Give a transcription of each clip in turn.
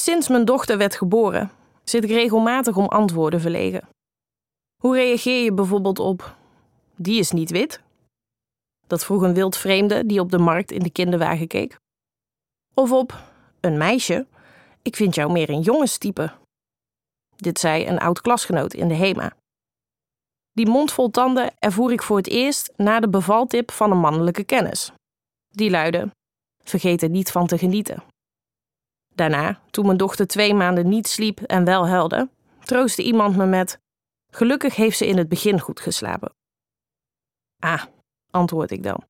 Sinds mijn dochter werd geboren, zit ik regelmatig om antwoorden verlegen. Hoe reageer je bijvoorbeeld op: die is niet wit? Dat vroeg een wildvreemde die op de markt in de kinderwagen keek. Of op: een meisje? Ik vind jou meer een jongenstype. Dit zei een oud klasgenoot in de HEMA. Die mond vol tanden ervoer ik voor het eerst na de bevaltip van een mannelijke kennis. Die luidde: Vergeet er niet van te genieten. Daarna, toen mijn dochter twee maanden niet sliep en wel huilde, troostte iemand me met: Gelukkig heeft ze in het begin goed geslapen. Ah, antwoord ik dan.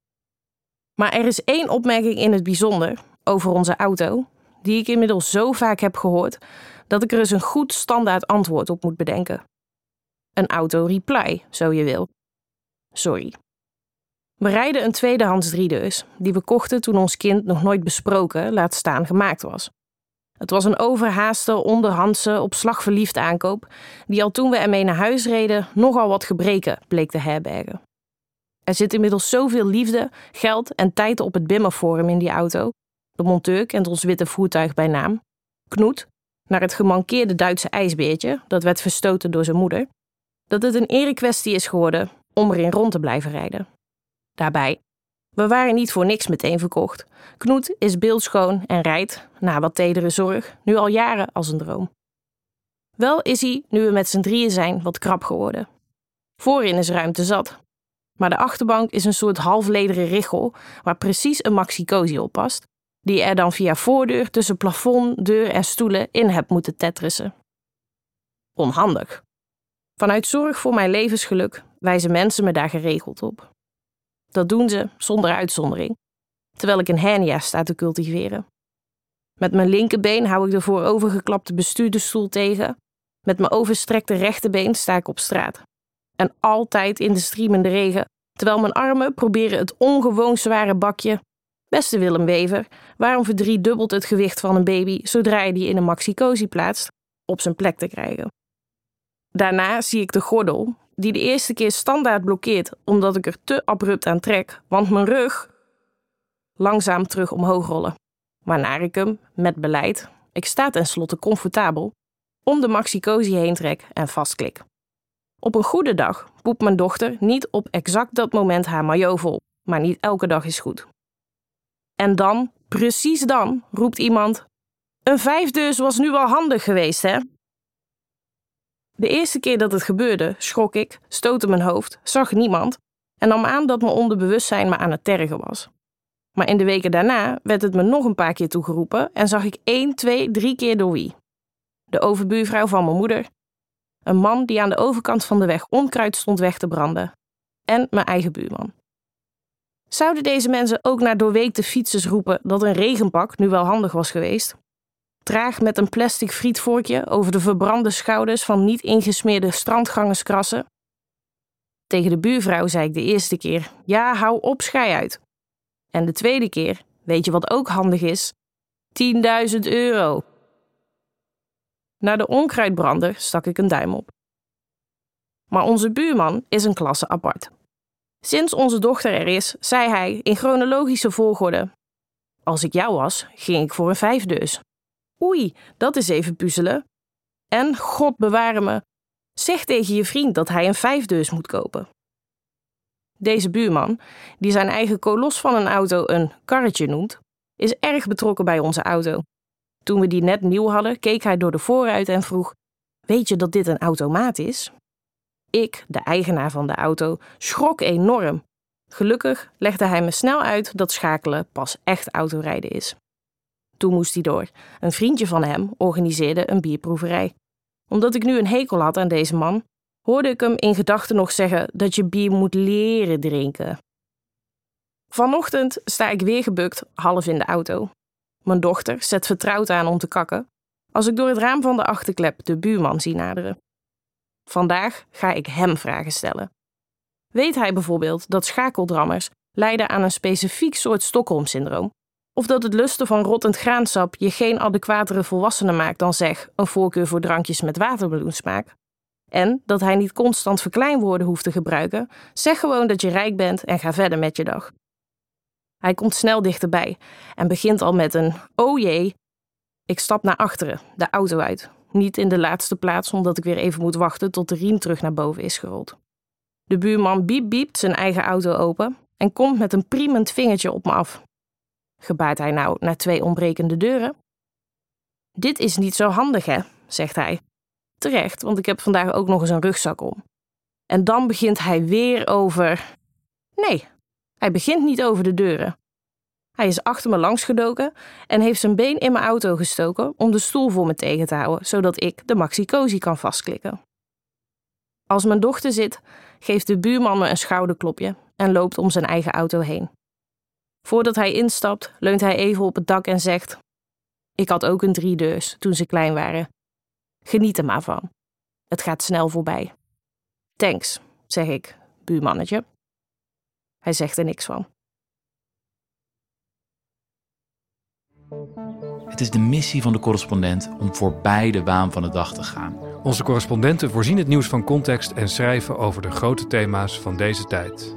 Maar er is één opmerking in het bijzonder over onze auto, die ik inmiddels zo vaak heb gehoord dat ik er eens een goed standaard antwoord op moet bedenken. Een auto-reply, zo je wil. Sorry. We rijden een tweedehands driedeurs die we kochten toen ons kind nog nooit besproken, laat staan gemaakt was. Het was een overhaaste, onderhandse, op slag verliefd aankoop, die al toen we ermee naar huis reden nogal wat gebreken bleek te herbergen. Er zit inmiddels zoveel liefde, geld en tijd op het Bimmerforum in die auto. De monteur kent ons witte voertuig bij naam. Knoet, naar het gemankeerde Duitse ijsbeertje, dat werd verstoten door zijn moeder, dat het een erekwestie is geworden om erin rond te blijven rijden. Daarbij, we waren niet voor niks meteen verkocht. Knoet is beeldschoon en rijdt, na wat tedere zorg, nu al jaren als een droom. Wel is hij, nu we met z'n drieën zijn, wat krap geworden. Voorin is ruimte zat. Maar de achterbank is een soort halflederen richel waar precies een maxi-cozy op past, die er dan via voordeur tussen plafond, deur en stoelen in hebt moeten tetrissen. Onhandig. Vanuit zorg voor mijn levensgeluk wijzen mensen me daar geregeld op. Dat doen ze zonder uitzondering, terwijl ik een hernia sta te cultiveren. Met mijn linkerbeen hou ik de voorovergeklapte bestuurdersstoel tegen. Met mijn overstrekte rechterbeen sta ik op straat. En altijd in de streamende regen, terwijl mijn armen proberen het ongewoon zware bakje. Beste Willem Wever, waarom verdriedubbelt het gewicht van een baby zodra je die in een maxi plaatst, op zijn plek te krijgen? Daarna zie ik de gordel, die de eerste keer standaard blokkeert omdat ik er te abrupt aan trek, want mijn rug langzaam terug omhoog rollen. Waarna ik hem, met beleid, ik sta tenslotte comfortabel, om de maxi heen trek en vastklik. Op een goede dag poept mijn dochter niet op exact dat moment haar maillot vol, maar niet elke dag is goed. En dan, precies dan, roept iemand: Een vijfdeurs was nu wel handig geweest, hè? De eerste keer dat het gebeurde, schrok ik, stootte mijn hoofd, zag niemand en nam aan dat mijn onderbewustzijn me aan het tergen was. Maar in de weken daarna werd het me nog een paar keer toegeroepen en zag ik één, twee, drie keer door wie. De overbuurvrouw van mijn moeder, een man die aan de overkant van de weg onkruid stond weg te branden en mijn eigen buurman. Zouden deze mensen ook naar doorweekte fietsers roepen dat een regenpak nu wel handig was geweest? Traag met een plastic frietvorkje over de verbrande schouders van niet ingesmeerde strandgangers krassen. Tegen de buurvrouw zei ik de eerste keer: Ja, hou op, schei uit. En de tweede keer, weet je wat ook handig is? 10.000 euro. Naar de onkruidbrander stak ik een duim op. Maar onze buurman is een klasse apart. Sinds onze dochter er is, zei hij in chronologische volgorde: Als ik jou was, ging ik voor een vijfdeus. Oei, dat is even puzzelen. En, God beware me, zeg tegen je vriend dat hij een vijfdeurs moet kopen. Deze buurman, die zijn eigen kolos van een auto een karretje noemt, is erg betrokken bij onze auto. Toen we die net nieuw hadden, keek hij door de voorruit en vroeg: Weet je dat dit een automaat is? Ik, de eigenaar van de auto, schrok enorm. Gelukkig legde hij me snel uit dat schakelen pas echt autorijden is. Toen moest hij door. Een vriendje van hem organiseerde een bierproeverij. Omdat ik nu een hekel had aan deze man, hoorde ik hem in gedachten nog zeggen dat je bier moet leren drinken. Vanochtend sta ik weer gebukt, half in de auto. Mijn dochter zet vertrouwd aan om te kakken, als ik door het raam van de achterklep de buurman zie naderen. Vandaag ga ik hem vragen stellen. Weet hij bijvoorbeeld dat schakeldrammers lijden aan een specifiek soort Stockholm-syndroom? Of dat het lusten van rottend graansap je geen adequatere volwassene maakt dan zeg een voorkeur voor drankjes met watermeloensmaak? En dat hij niet constant verkleinwoorden hoeft te gebruiken. Zeg gewoon dat je rijk bent en ga verder met je dag. Hij komt snel dichterbij en begint al met een oh jee. Ik stap naar achteren, de auto uit. Niet in de laatste plaats omdat ik weer even moet wachten tot de riem terug naar boven is gerold. De buurman biep biept zijn eigen auto open en komt met een priemend vingertje op me af. Gebaart hij nou naar twee ontbrekende deuren? Dit is niet zo handig, hè, zegt hij. Terecht, want ik heb vandaag ook nog eens een rugzak om. En dan begint hij weer over. Nee, hij begint niet over de deuren. Hij is achter me langs gedoken en heeft zijn been in mijn auto gestoken om de stoel voor me tegen te houden, zodat ik de maxi cozy kan vastklikken. Als mijn dochter zit, geeft de buurman me een schouderklopje en loopt om zijn eigen auto heen. Voordat hij instapt, leunt hij even op het dak en zegt: Ik had ook een driedeurs toen ze klein waren. Geniet er maar van. Het gaat snel voorbij. Thanks, zeg ik, buurmannetje. Hij zegt er niks van. Het is de missie van de correspondent om voorbij de waan van de dag te gaan. Onze correspondenten voorzien het nieuws van context en schrijven over de grote thema's van deze tijd.